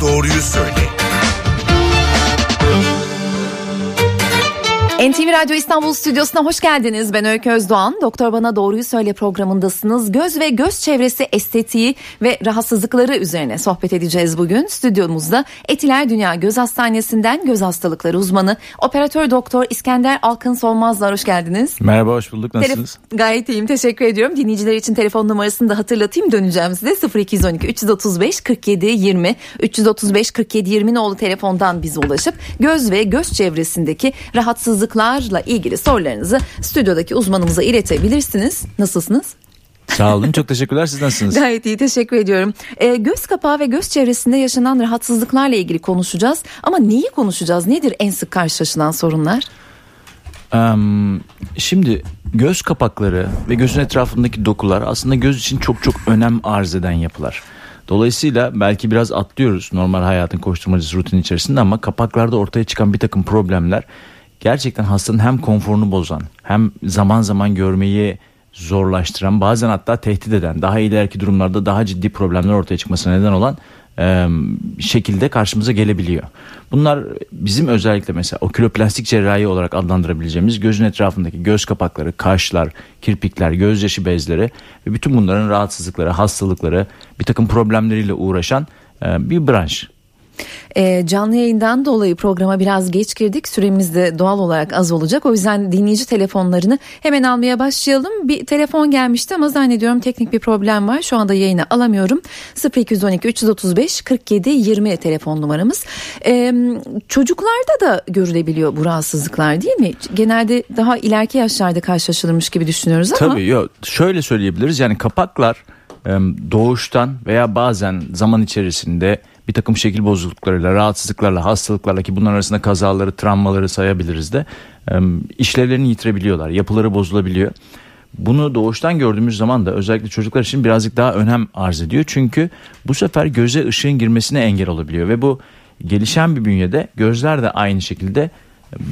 doğruyu söyle. NTV Radyo İstanbul Stüdyosu'na hoş geldiniz. Ben Öykü Özdoğan. Doktor Bana Doğruyu Söyle programındasınız. Göz ve göz çevresi estetiği ve rahatsızlıkları üzerine sohbet edeceğiz bugün. Stüdyomuzda Etiler Dünya Göz Hastanesi'nden göz hastalıkları uzmanı operatör doktor İskender Alkın Solmazlar hoş geldiniz. Merhaba hoş bulduk nasılsınız? Telef- gayet iyiyim teşekkür ediyorum. Dinleyiciler için telefon numarasını da hatırlatayım döneceğim size 0212 335 47 20 335 47 20 nolu telefondan bize ulaşıp göz ve göz çevresindeki rahatsızlıklarla ilgili sorularınızı stüdyodaki uzmanımıza iletebilirsiniz. Nasılsınız? Sağ olun çok teşekkürler siz nasılsınız? Gayet iyi teşekkür ediyorum. Ee, göz kapağı ve göz çevresinde yaşanan rahatsızlıklarla ilgili konuşacağız. Ama neyi konuşacağız? Nedir en sık karşılaşılan sorunlar? Em, şimdi göz kapakları ve gözün etrafındaki dokular aslında göz için çok çok önem arz eden yapılar. Dolayısıyla belki biraz atlıyoruz normal hayatın koşturmacası rutin içerisinde ama kapaklarda ortaya çıkan bir takım problemler gerçekten hastanın hem konforunu bozan hem zaman zaman görmeyi zorlaştıran bazen hatta tehdit eden daha ileriki durumlarda daha ciddi problemler ortaya çıkmasına neden olan e, şekilde karşımıza gelebiliyor. Bunlar bizim özellikle mesela oküloplastik cerrahi olarak adlandırabileceğimiz gözün etrafındaki göz kapakları, kaşlar, kirpikler, gözyaşı bezleri ve bütün bunların rahatsızlıkları, hastalıkları, bir takım problemleriyle uğraşan e, bir branş. E, canlı yayından dolayı programa biraz geç girdik. Süremiz de doğal olarak az olacak. O yüzden dinleyici telefonlarını hemen almaya başlayalım. Bir telefon gelmişti ama zannediyorum teknik bir problem var. Şu anda yayına alamıyorum. 0212 335 47 20 telefon numaramız. E, çocuklarda da görülebiliyor bu rahatsızlıklar değil mi? Genelde daha ileriki yaşlarda karşılaşılırmış gibi düşünüyoruz ama. Tabii yok şöyle söyleyebiliriz yani kapaklar doğuştan veya bazen zaman içerisinde bir takım şekil bozukluklarıyla, rahatsızlıklarla, hastalıklarla ki bunlar arasında kazaları, travmaları sayabiliriz de işlevlerini yitirebiliyorlar, yapıları bozulabiliyor. Bunu doğuştan gördüğümüz zaman da özellikle çocuklar için birazcık daha önem arz ediyor. Çünkü bu sefer göze ışığın girmesine engel olabiliyor ve bu gelişen bir bünyede gözler de aynı şekilde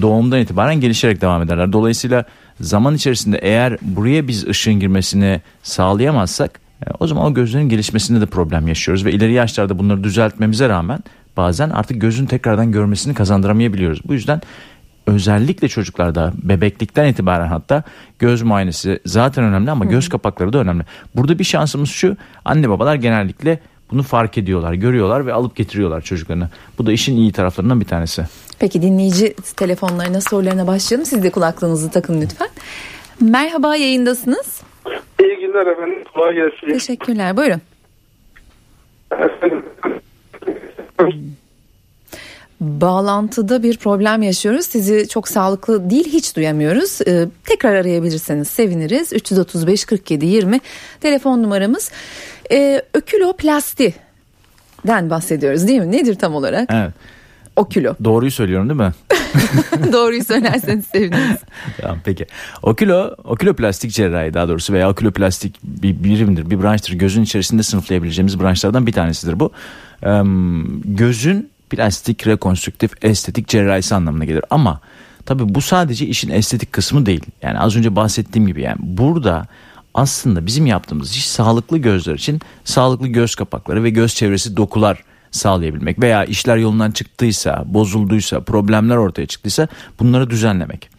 doğumdan itibaren gelişerek devam ederler. Dolayısıyla zaman içerisinde eğer buraya biz ışığın girmesini sağlayamazsak o zaman o gözlerin gelişmesinde de problem yaşıyoruz ve ileri yaşlarda bunları düzeltmemize rağmen bazen artık gözün tekrardan görmesini kazandıramayabiliyoruz. Bu yüzden özellikle çocuklarda bebeklikten itibaren hatta göz muayenesi zaten önemli ama göz kapakları da önemli. Burada bir şansımız şu anne babalar genellikle bunu fark ediyorlar, görüyorlar ve alıp getiriyorlar çocuklarını. Bu da işin iyi taraflarından bir tanesi. Peki dinleyici telefonlarına sorularına başlayalım. Siz de kulaklığınızı takın lütfen. Merhaba yayındasınız. İyi günler efendim. Kolay gelsin. Teşekkürler. Buyurun. Efendim, Bağlantıda bir problem yaşıyoruz. Sizi çok sağlıklı değil hiç duyamıyoruz. Ee, tekrar arayabilirseniz seviniriz. 335 47 20 telefon numaramız. Ee, öküloplasti.den bahsediyoruz değil mi? Nedir tam olarak? Evet. Okülo. Doğruyu söylüyorum değil mi? Doğruyu söylerseniz seviniriz. Tamam peki. Okülo, oküloplastik cerrahi daha doğrusu veya oküloplastik bir birimdir, bir branştır. Gözün içerisinde sınıflayabileceğimiz branşlardan bir tanesidir bu. Ee, gözün plastik, rekonstrüktif, estetik cerrahisi anlamına gelir. Ama tabii bu sadece işin estetik kısmı değil. Yani az önce bahsettiğim gibi yani burada aslında bizim yaptığımız iş sağlıklı gözler için sağlıklı göz kapakları ve göz çevresi dokular sağlayabilmek veya işler yolundan çıktıysa, bozulduysa, problemler ortaya çıktıysa bunları düzenlemek.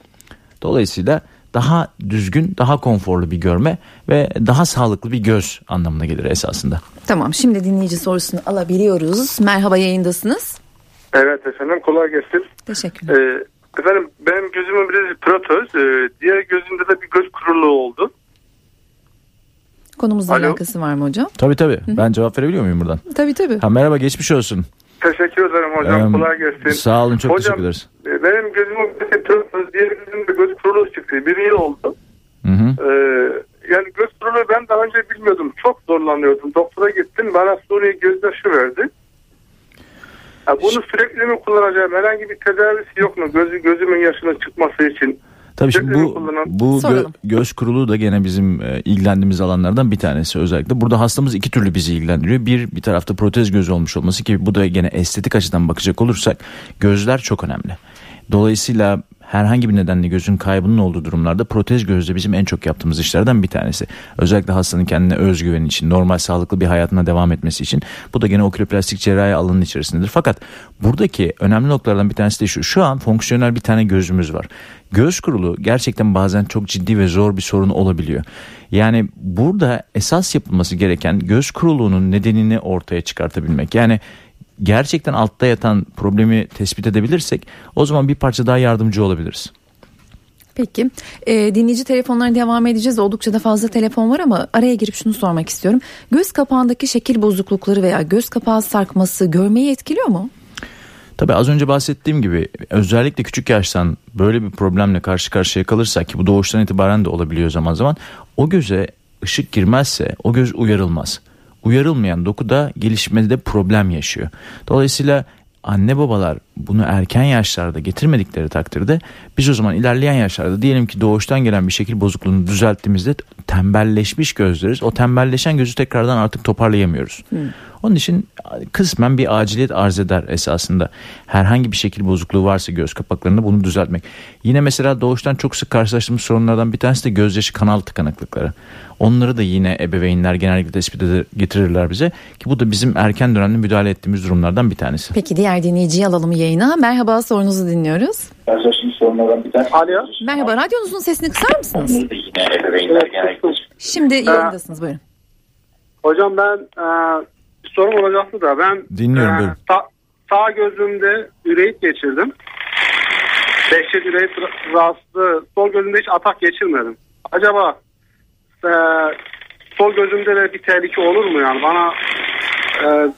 Dolayısıyla daha düzgün, daha konforlu bir görme ve daha sağlıklı bir göz anlamına gelir esasında. Tamam şimdi dinleyici sorusunu alabiliyoruz. Merhaba yayındasınız. evet efendim kolay gelsin. Teşekkürler. Ee, efendim benim gözümün biri protoz. Ee, diğer gözümde de bir göz kuruluğu oldu. Konumuzla Alo. alakası var mı hocam? Tabii tabii. Ben cevap verebiliyor muyum buradan? Tabii tabii. Ha, merhaba geçmiş olsun. Teşekkür ederim hocam. Ee, kolay gelsin. Sağ olun çok hocam, teşekkür ederiz. e, Benim gözümün protoz. Diğer gözümde göz kuruluğu çıktı. Bir yıl oldu. Hı hı. Ee, yani göz kuruluğu ben daha önce bilmiyordum. Çok zorlanıyordum. Doktora gittim. Bana Suriye gözyaşı verdi. Ya bunu sürekli mi kullanacağım? Herhangi bir tedavisi yok mu? Gözü, gözümün yaşının çıkması için. Tabii şimdi bu bu gö- göz kuruluğu da gene bizim e, ilgilendiğimiz alanlardan bir tanesi özellikle. Burada hastamız iki türlü bizi ilgilendiriyor. Bir bir tarafta protez göz olmuş olması ki bu da gene estetik açıdan bakacak olursak gözler çok önemli. Dolayısıyla herhangi bir nedenle gözün kaybının olduğu durumlarda protez gözde bizim en çok yaptığımız işlerden bir tanesi. Özellikle hastanın kendine özgüveni için, normal sağlıklı bir hayatına devam etmesi için. Bu da gene oküloplastik cerrahi alanının içerisindedir. Fakat buradaki önemli noktalardan bir tanesi de şu. Şu an fonksiyonel bir tane gözümüz var. Göz kurulu gerçekten bazen çok ciddi ve zor bir sorun olabiliyor. Yani burada esas yapılması gereken göz kuruluğunun nedenini ortaya çıkartabilmek. Yani gerçekten altta yatan problemi tespit edebilirsek o zaman bir parça daha yardımcı olabiliriz. Peki e, dinleyici telefonlarına devam edeceğiz. Oldukça da fazla telefon var ama araya girip şunu sormak istiyorum. Göz kapağındaki şekil bozuklukları veya göz kapağı sarkması görmeyi etkiliyor mu? Tabii az önce bahsettiğim gibi özellikle küçük yaştan böyle bir problemle karşı karşıya kalırsak ki bu doğuştan itibaren de olabiliyor zaman zaman o göze ışık girmezse o göz uyarılmaz. Uyarılmayan doku da gelişmede problem yaşıyor. Dolayısıyla anne babalar bunu erken yaşlarda getirmedikleri takdirde biz o zaman ilerleyen yaşlarda diyelim ki doğuştan gelen bir şekil bozukluğunu düzelttiğimizde tembelleşmiş gözleriz. O tembelleşen gözü tekrardan artık toparlayamıyoruz. Hmm. Onun için kısmen bir aciliyet arz eder esasında. Herhangi bir şekil bozukluğu varsa göz kapaklarında bunu düzeltmek. Yine mesela doğuştan çok sık karşılaştığımız sorunlardan bir tanesi de gözyaşı kanal tıkanıklıkları. Onları da yine ebeveynler genellikle tespit eder, getirirler bize ki bu da bizim erken dönemde müdahale ettiğimiz durumlardan bir tanesi. Peki diğer dinleyiciyi alalım yayına. Merhaba sorunuzu dinliyoruz. Alo. Merhaba radyonuzun sesini kısar mısınız? Şimdi yayındasınız buyurun. Hocam ben e, bir sorum olacaktı da ben Dinliyorum, buyurun. sağ, sağ gözümde üreyit geçirdim. Dehşet üreyit rahatsızlığı. Sol gözümde hiç atak geçirmedim. Acaba e, sol gözümde de bir tehlike olur mu yani? Bana e,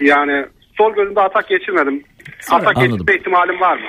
yani sol gözümde atak geçirmedim. Atak Anladım. geçirme ihtimalim var mı?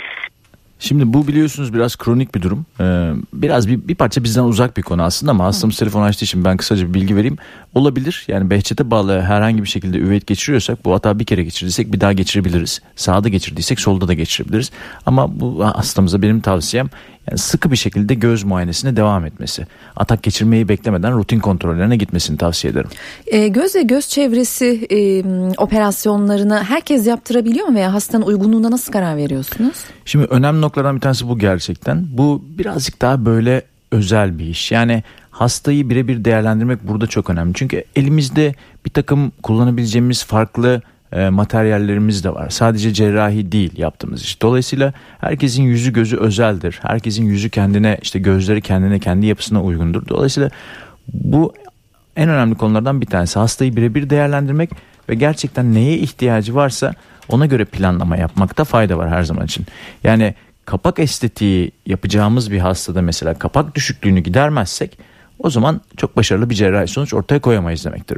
Şimdi bu biliyorsunuz biraz kronik bir durum. Ee, biraz bir, bir parça bizden uzak bir konu aslında ama hastamız telefon açtığı için ben kısaca bir bilgi vereyim. Olabilir yani Behçet'e bağlı herhangi bir şekilde üveyit geçiriyorsak bu hata bir kere geçirdiysek bir daha geçirebiliriz. Sağda geçirdiysek solda da geçirebiliriz. Ama bu hastamıza benim tavsiyem yani sıkı bir şekilde göz muayenesine devam etmesi. Atak geçirmeyi beklemeden rutin kontrollerine gitmesini tavsiye ederim. E, göz ve göz çevresi e, operasyonlarını herkes yaptırabiliyor mu veya hastanın uygunluğuna nasıl karar veriyorsunuz? Şimdi önemli noktalardan bir tanesi bu gerçekten. Bu birazcık daha böyle özel bir iş. Yani hastayı birebir değerlendirmek burada çok önemli. Çünkü elimizde bir takım kullanabileceğimiz farklı e, materyallerimiz de var. Sadece cerrahi değil yaptığımız iş. Dolayısıyla herkesin yüzü gözü özeldir. Herkesin yüzü kendine işte gözleri kendine kendi yapısına uygundur. Dolayısıyla bu en önemli konulardan bir tanesi. Hastayı birebir değerlendirmek ve gerçekten neye ihtiyacı varsa ona göre planlama yapmakta fayda var her zaman için. Yani kapak estetiği yapacağımız bir hastada mesela kapak düşüklüğünü gidermezsek o zaman çok başarılı bir cerrahi sonuç ortaya koyamayız demektir.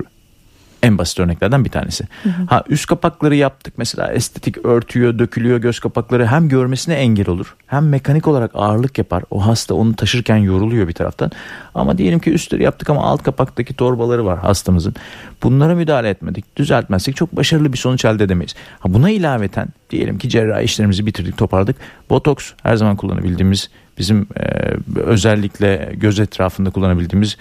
En basit örneklerden bir tanesi. Hı hı. Ha üst kapakları yaptık mesela estetik örtüyor, dökülüyor göz kapakları hem görmesine engel olur hem mekanik olarak ağırlık yapar. O hasta onu taşırken yoruluyor bir taraftan. Ama diyelim ki üstleri yaptık ama alt kapaktaki torbaları var hastamızın. Bunlara müdahale etmedik, düzeltmezsek çok başarılı bir sonuç elde edemeyiz. Ha buna ilaveten diyelim ki cerrahi işlerimizi bitirdik, toparladık. Botoks her zaman kullanabildiğimiz bizim e, özellikle göz etrafında kullanabildiğimiz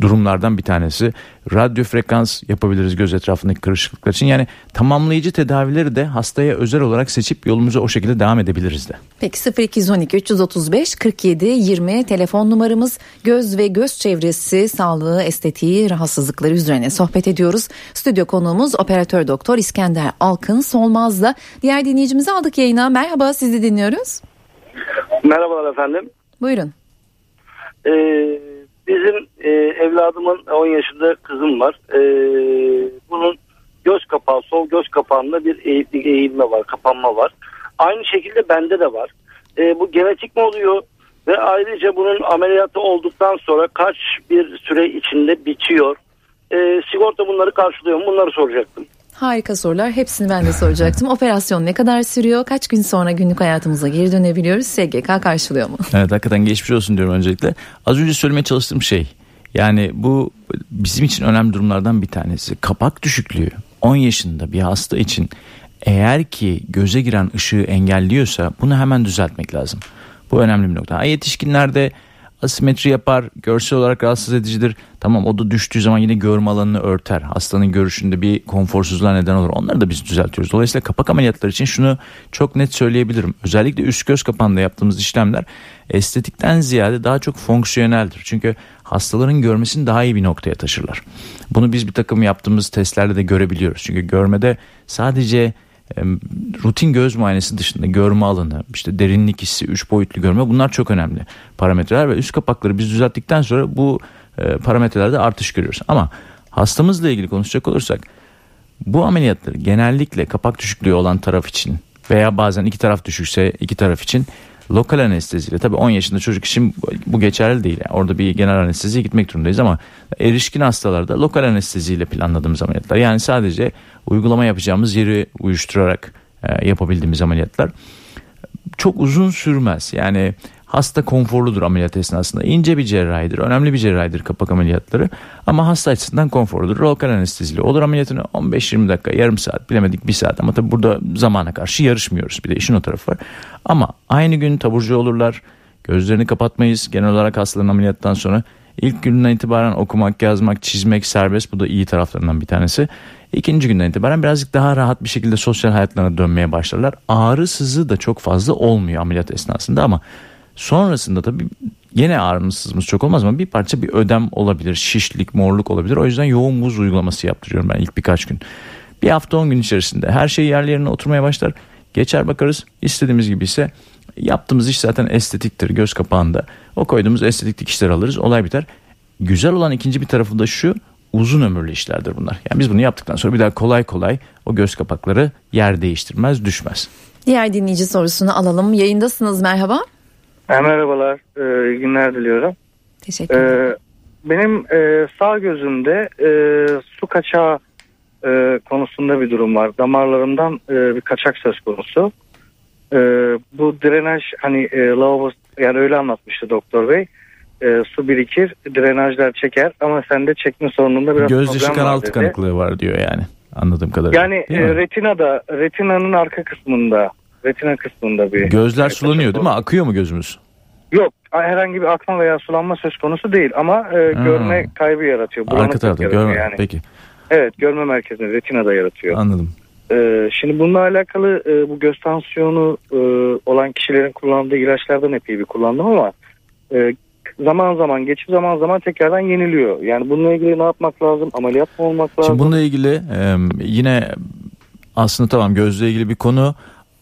durumlardan bir tanesi. Radyo frekans yapabiliriz göz etrafındaki kırışıklıklar için. Yani tamamlayıcı tedavileri de hastaya özel olarak seçip yolumuza o şekilde devam edebiliriz de. Peki 0212 335 47 20 telefon numaramız göz ve göz çevresi sağlığı estetiği rahatsızlıkları üzerine sohbet ediyoruz. Stüdyo konuğumuz operatör doktor İskender Alkın Solmaz'la. Diğer dinleyicimizi aldık yayına. Merhaba sizi dinliyoruz. Merhabalar efendim. Buyurun. Ee, bizim e, evladımın 10 yaşında kızım var. Ee, bunun göz kapağı, sol göz kapağında bir eğilme var, kapanma var. Aynı şekilde bende de var. Ee, bu genetik mi oluyor? Ve ayrıca bunun ameliyatı olduktan sonra kaç bir süre içinde bitiyor? Ee, sigorta bunları karşılıyor mu? Bunları soracaktım. Harika sorular. Hepsini ben de soracaktım. Operasyon ne kadar sürüyor? Kaç gün sonra günlük hayatımıza geri dönebiliyoruz? SGK karşılıyor mu? Evet hakikaten geçmiş olsun diyorum öncelikle. Az önce söylemeye çalıştığım şey yani bu bizim için önemli durumlardan bir tanesi. Kapak düşüklüğü 10 yaşında bir hasta için eğer ki göze giren ışığı engelliyorsa bunu hemen düzeltmek lazım. Bu önemli bir nokta. Yetişkinlerde asimetri yapar, görsel olarak rahatsız edicidir. Tamam o da düştüğü zaman yine görme alanını örter. Hastanın görüşünde bir konforsuzluğa neden olur. Onları da biz düzeltiyoruz. Dolayısıyla kapak ameliyatları için şunu çok net söyleyebilirim. Özellikle üst göz kapağında yaptığımız işlemler estetikten ziyade daha çok fonksiyoneldir. Çünkü hastaların görmesini daha iyi bir noktaya taşırlar. Bunu biz bir takım yaptığımız testlerde de görebiliyoruz. Çünkü görmede sadece rutin göz muayenesi dışında görme alanı, işte derinlik hissi, üç boyutlu görme bunlar çok önemli parametreler ve üst kapakları biz düzelttikten sonra bu e, parametrelerde artış görüyoruz. Ama hastamızla ilgili konuşacak olursak bu ameliyatları genellikle kapak düşüklüğü olan taraf için veya bazen iki taraf düşükse iki taraf için lokal anesteziyle tabii 10 yaşında çocuk için bu geçerli değil. Yani orada bir genel anesteziye gitmek durumundayız ama erişkin hastalarda lokal anesteziyle planladığımız ameliyatlar. Yani sadece uygulama yapacağımız yeri uyuşturarak e, yapabildiğimiz ameliyatlar çok uzun sürmez. Yani hasta konforludur ameliyat esnasında. İnce bir cerrahidir, önemli bir cerrahidir kapak ameliyatları. Ama hasta açısından konforludur. Lokal anesteziyle olur ameliyatını 15-20 dakika, yarım saat, bilemedik bir saat. Ama tabii burada zamana karşı yarışmıyoruz. Bir de işin o tarafı var. Ama aynı gün taburcu olurlar. Gözlerini kapatmayız. Genel olarak hastaların ameliyattan sonra ilk günden itibaren okumak, yazmak, çizmek serbest. Bu da iyi taraflarından bir tanesi. İkinci günden itibaren birazcık daha rahat bir şekilde sosyal hayatlarına dönmeye başlarlar. Ağrı sızı da çok fazla olmuyor ameliyat esnasında ama sonrasında tabii yine ağrımız sızımız çok olmaz ama bir parça bir ödem olabilir, şişlik, morluk olabilir. O yüzden yoğun buz uygulaması yaptırıyorum ben ilk birkaç gün. Bir hafta on gün içerisinde her şey yerli yerine oturmaya başlar. Geçer bakarız istediğimiz gibi ise yaptığımız iş zaten estetiktir göz kapağında. O koyduğumuz estetik dikişleri alırız olay biter. Güzel olan ikinci bir tarafı da şu uzun ömürlü işlerdir bunlar. Yani biz bunu yaptıktan sonra bir daha kolay kolay o göz kapakları yer değiştirmez, düşmez. Diğer dinleyici sorusunu alalım. Yayındasınız merhaba. E, merhabalar, e, günler diliyorum. Teşekkür ederim. E, benim e, sağ gözümde su kaçağı konusunda bir durum var. Damarlarımdan bir kaçak söz konusu. Bu drenaj hani lavabo yani öyle anlatmıştı doktor bey e, su birikir, drenajlar çeker ama sende çekme sorununda biraz Göz problem kanal var dedi. tıkanıklığı var diyor yani anladığım kadarıyla. Yani e, retinada, retinanın arka kısmında, retina kısmında bir... Gözler sulanıyor değil mi? Akıyor mu gözümüz? Yok herhangi bir akma veya sulanma söz konusu değil ama e, görme kaybı yaratıyor. Arka tarafta görme yani. peki. Evet görme merkezinde retinada yaratıyor. Anladım. Ee, şimdi bununla alakalı e, bu göz tansiyonu e, olan kişilerin kullandığı ilaçlardan epey bir kullandım ama e, zaman zaman geçip zaman zaman tekrardan yeniliyor. Yani bununla ilgili ne yapmak lazım? Ameliyat mı olmak lazım? Şimdi bununla ilgili e, yine aslında tamam gözle ilgili bir konu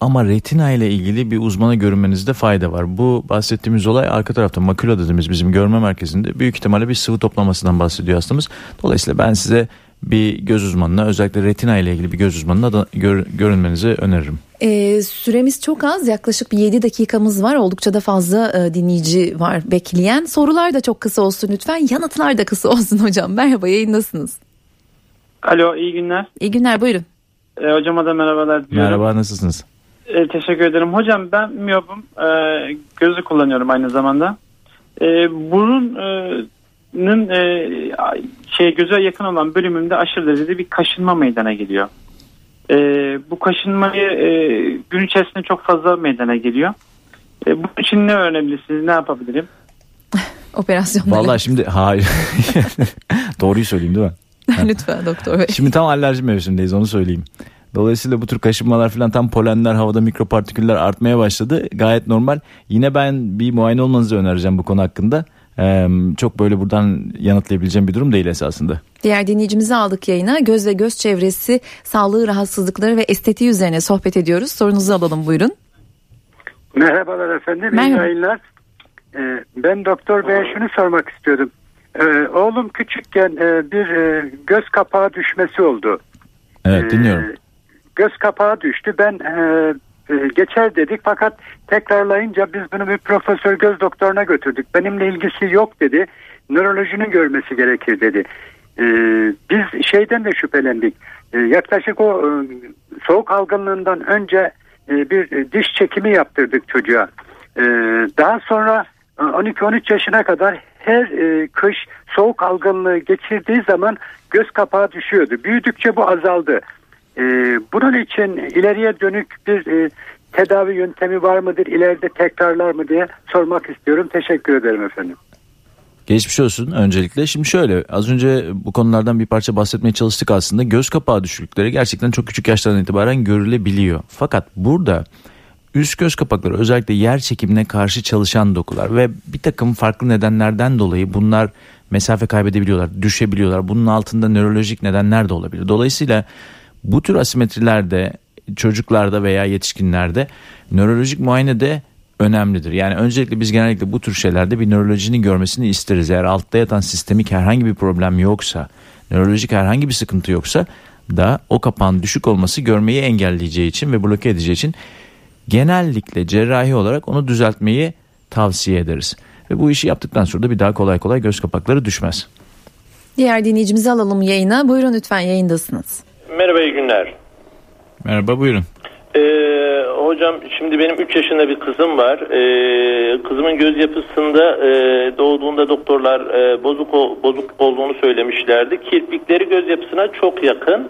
ama retina ile ilgili bir uzmana görünmenizde fayda var. Bu bahsettiğimiz olay arka tarafta makula dediğimiz bizim görme merkezinde büyük ihtimalle bir sıvı toplamasından bahsediyor hastamız. Dolayısıyla ben size bir göz uzmanına özellikle retina ile ilgili bir göz uzmanına da gör, görünmenizi öneririm. Ee, süremiz çok az yaklaşık bir 7 dakikamız var oldukça da fazla e, dinleyici var bekleyen sorular da çok kısa olsun lütfen yanıtlar da kısa olsun hocam merhaba yayındasınız. Alo iyi günler. İyi günler buyurun. E, hocama da merhabalar diliyorum. Merhaba nasılsınız? E, teşekkür ederim. Hocam ben miyopum e, gözü kullanıyorum aynı zamanda. E, burunun e, şey göze yakın olan bölümünde aşırı derecede bir kaşınma meydana geliyor. E, bu kaşınmayı e, gün içerisinde çok fazla meydana geliyor. E, bunun için ne öğrenebilirsiniz? Ne yapabilirim? Operasyon. Vallahi şimdi hayır. Doğruyu söyleyeyim değil mi? Lütfen doktor bey. Şimdi tam alerji mevsimindeyiz onu söyleyeyim. Dolayısıyla bu tür kaşınmalar falan tam polenler havada mikropartiküller artmaya başladı. Gayet normal. Yine ben bir muayene olmanızı önereceğim bu konu hakkında. Ee, çok böyle buradan yanıtlayabileceğim bir durum değil esasında. Diğer dinleyicimizi aldık yayına. Göz ve göz çevresi, sağlığı, rahatsızlıkları ve estetiği üzerine sohbet ediyoruz. Sorunuzu alalım buyurun. Merhabalar efendim. Merhaba. İyi yayınlar. Ee, ben doktor beye şunu sormak istiyordum. Ee, oğlum küçükken e, bir e, göz kapağı düşmesi oldu. Evet dinliyorum. Göz kapağı düştü. Ben e, e, geçer dedik fakat tekrarlayınca biz bunu bir profesör göz doktoruna götürdük. Benimle ilgisi yok dedi. Nörolojinin görmesi gerekir dedi. E, biz şeyden de şüphelendik. E, yaklaşık o e, soğuk algınlığından önce e, bir e, diş çekimi yaptırdık çocuğa. E, daha sonra 12-13 e, yaşına kadar her e, kış soğuk algınlığı geçirdiği zaman göz kapağı düşüyordu. Büyüdükçe bu azaldı. E, bunun için ileriye dönük bir e, tedavi yöntemi var mıdır? İleride tekrarlar mı diye sormak istiyorum. Teşekkür ederim efendim. Geçmiş olsun öncelikle. Şimdi şöyle az önce bu konulardan bir parça bahsetmeye çalıştık aslında. Göz kapağı düşüklükleri gerçekten çok küçük yaşlardan itibaren görülebiliyor. Fakat burada üst göz kapakları özellikle yer çekimine karşı çalışan dokular ve bir takım farklı nedenlerden dolayı bunlar mesafe kaybedebiliyorlar, düşebiliyorlar. Bunun altında nörolojik nedenler de olabilir. Dolayısıyla bu tür asimetrilerde çocuklarda veya yetişkinlerde nörolojik muayene de önemlidir. Yani öncelikle biz genellikle bu tür şeylerde bir nörolojinin görmesini isteriz. Eğer altta yatan sistemik herhangi bir problem yoksa, nörolojik herhangi bir sıkıntı yoksa da o kapağın düşük olması görmeyi engelleyeceği için ve bloke edeceği için genellikle cerrahi olarak onu düzeltmeyi tavsiye ederiz. Ve bu işi yaptıktan sonra da bir daha kolay kolay göz kapakları düşmez. Diğer dinleyicimizi alalım yayına. Buyurun lütfen yayındasınız. Merhaba iyi günler. Merhaba buyurun. Ee, hocam şimdi benim 3 yaşında bir kızım var. Ee, kızımın göz yapısında e, doğduğunda doktorlar e, bozuk bozuk olduğunu söylemişlerdi. Kirpikleri göz yapısına çok yakın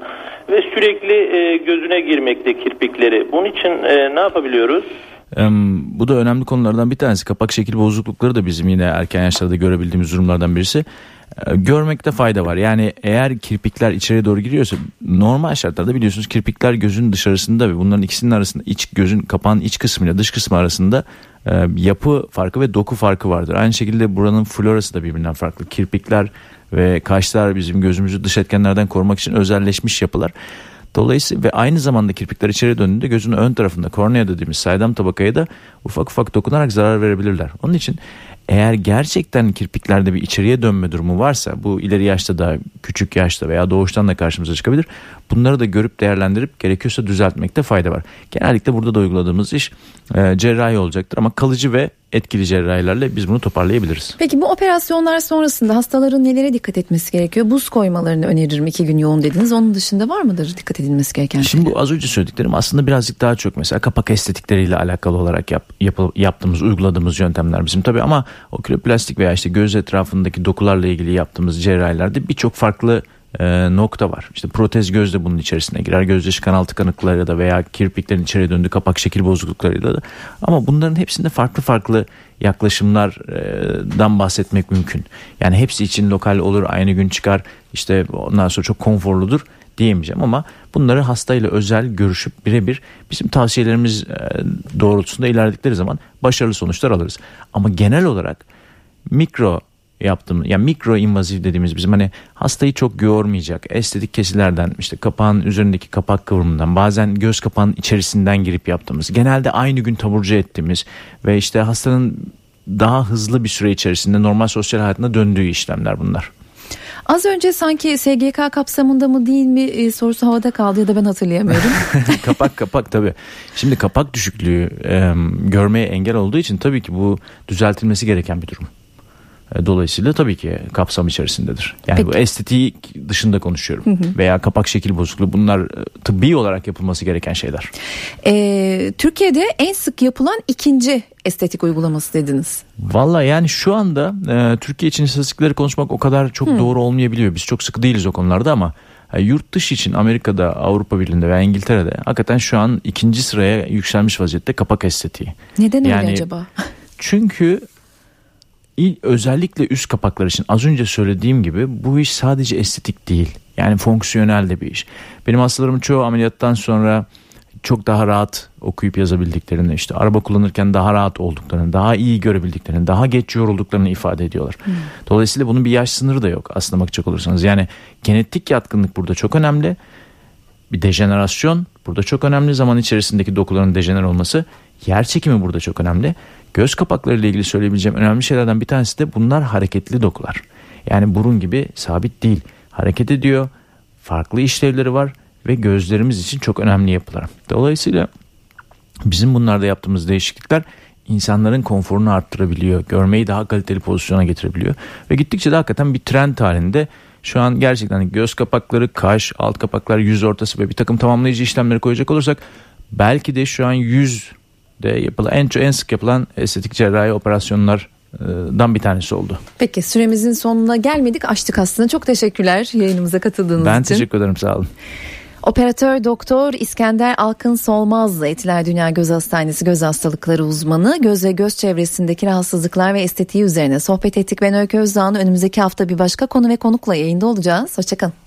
ve sürekli e, gözüne girmekte kirpikleri. Bunun için e, ne yapabiliyoruz? Bu da önemli konulardan bir tanesi. Kapak şekil bozuklukları da bizim yine erken yaşlarda görebildiğimiz durumlardan birisi. Görmekte fayda var. Yani eğer kirpikler içeri doğru giriyorsa normal şartlarda biliyorsunuz kirpikler gözün dışarısında ve bunların ikisinin arasında iç gözün kapağın iç kısmıyla dış kısmı arasında e, yapı farkı ve doku farkı vardır. Aynı şekilde buranın florası da birbirinden farklı. Kirpikler ve kaşlar bizim gözümüzü dış etkenlerden korumak için özelleşmiş yapılar. Dolayısıyla ve aynı zamanda kirpikler içeri döndüğünde gözün ön tarafında kornea dediğimiz saydam tabakaya da ufak ufak dokunarak zarar verebilirler. Onun için eğer gerçekten kirpiklerde bir içeriye dönme durumu varsa bu ileri yaşta da küçük yaşta veya doğuştan da karşımıza çıkabilir. Bunları da görüp değerlendirip gerekiyorsa düzeltmekte fayda var. Genellikle burada da uyguladığımız iş e, cerrahi olacaktır ama kalıcı ve etkili cerrahilerle biz bunu toparlayabiliriz. Peki bu operasyonlar sonrasında hastaların nelere dikkat etmesi gerekiyor? Buz koymalarını öneririm iki gün yoğun dediniz. Onun dışında var mıdır dikkat edilmesi gereken Şimdi şeyler? bu az önce söylediklerim aslında birazcık daha çok mesela kapak estetikleriyle alakalı olarak yap, yap, yaptığımız uyguladığımız yöntemler bizim tabii ama oküloplastik veya işte göz etrafındaki dokularla ilgili yaptığımız cerrahilerde birçok farklı e, nokta var. İşte protez göz de bunun içerisine girer. Gözyaşı kanal tıkanıkları da veya kirpiklerin içeri döndüğü kapak şekil bozukluklarıyla da. Ama bunların hepsinde farklı farklı yaklaşımlardan bahsetmek mümkün. Yani hepsi için lokal olur, aynı gün çıkar. İşte ondan sonra çok konforludur diyemeyeceğim ama bunları hastayla özel görüşüp birebir bizim tavsiyelerimiz doğrultusunda ilerledikleri zaman başarılı sonuçlar alırız. Ama genel olarak mikro yaptığımız yani mikro invaziv dediğimiz bizim hani hastayı çok yormayacak estetik kesilerden işte kapağın üzerindeki kapak kıvrımından bazen göz kapağının içerisinden girip yaptığımız genelde aynı gün taburcu ettiğimiz ve işte hastanın daha hızlı bir süre içerisinde normal sosyal hayatına döndüğü işlemler bunlar. Az önce sanki SGK kapsamında mı değil mi e, sorusu havada kaldı ya da ben hatırlayamıyorum. kapak kapak tabii. Şimdi kapak düşüklüğü e, görmeye engel olduğu için tabii ki bu düzeltilmesi gereken bir durum. E, dolayısıyla tabii ki kapsam içerisindedir. Yani Peki. bu estetik dışında konuşuyorum. Hı hı. Veya kapak şekil bozukluğu bunlar e, tıbbi olarak yapılması gereken şeyler. Ee, Türkiye'de en sık yapılan ikinci estetik uygulaması dediniz. Valla yani şu anda e, Türkiye için istatistikleri konuşmak o kadar çok hı. doğru olmayabiliyor. Biz çok sıkı değiliz o konularda ama yani yurt dışı için Amerika'da, Avrupa Birliği'nde veya İngiltere'de hakikaten şu an ikinci sıraya yükselmiş vaziyette kapak estetiği. Neden yani, öyle acaba? Çünkü özellikle üst kapaklar için az önce söylediğim gibi bu iş sadece estetik değil. Yani fonksiyonel de bir iş. Benim hastalarım çoğu ameliyattan sonra çok daha rahat okuyup yazabildiklerini, işte araba kullanırken daha rahat olduklarını, daha iyi görebildiklerini, daha geç yorulduklarını ifade ediyorlar. Hmm. Dolayısıyla bunun bir yaş sınırı da yok aslında bakacak olursanız. Yani genetik yatkınlık burada çok önemli. Bir dejenerasyon burada çok önemli. Zaman içerisindeki dokuların dejener olması. Yer çekimi burada çok önemli. Göz kapakları ile ilgili söyleyebileceğim önemli şeylerden bir tanesi de bunlar hareketli dokular. Yani burun gibi sabit değil. Hareket ediyor. Farklı işlevleri var ve gözlerimiz için çok önemli yapılar. Dolayısıyla bizim bunlarda yaptığımız değişiklikler insanların konforunu arttırabiliyor. Görmeyi daha kaliteli pozisyona getirebiliyor. Ve gittikçe de hakikaten bir trend halinde şu an gerçekten göz kapakları, kaş, alt kapaklar, yüz ortası ve bir takım tamamlayıcı işlemleri koyacak olursak belki de şu an yüz yapılan en, en sık yapılan estetik cerrahi operasyonlardan bir tanesi oldu. Peki süremizin sonuna gelmedik açtık aslında. Çok teşekkürler yayınımıza katıldığınız ben için. Ben teşekkür ederim sağ olun. Operatör Doktor İskender Alkın Solmaz'la Etiler Dünya Göz Hastanesi göz hastalıkları uzmanı göz ve göz çevresindeki rahatsızlıklar ve estetiği üzerine sohbet ettik. Ben Öykü Özdağ'ın önümüzdeki hafta bir başka konu ve konukla yayında olacağız. Hoşçakalın.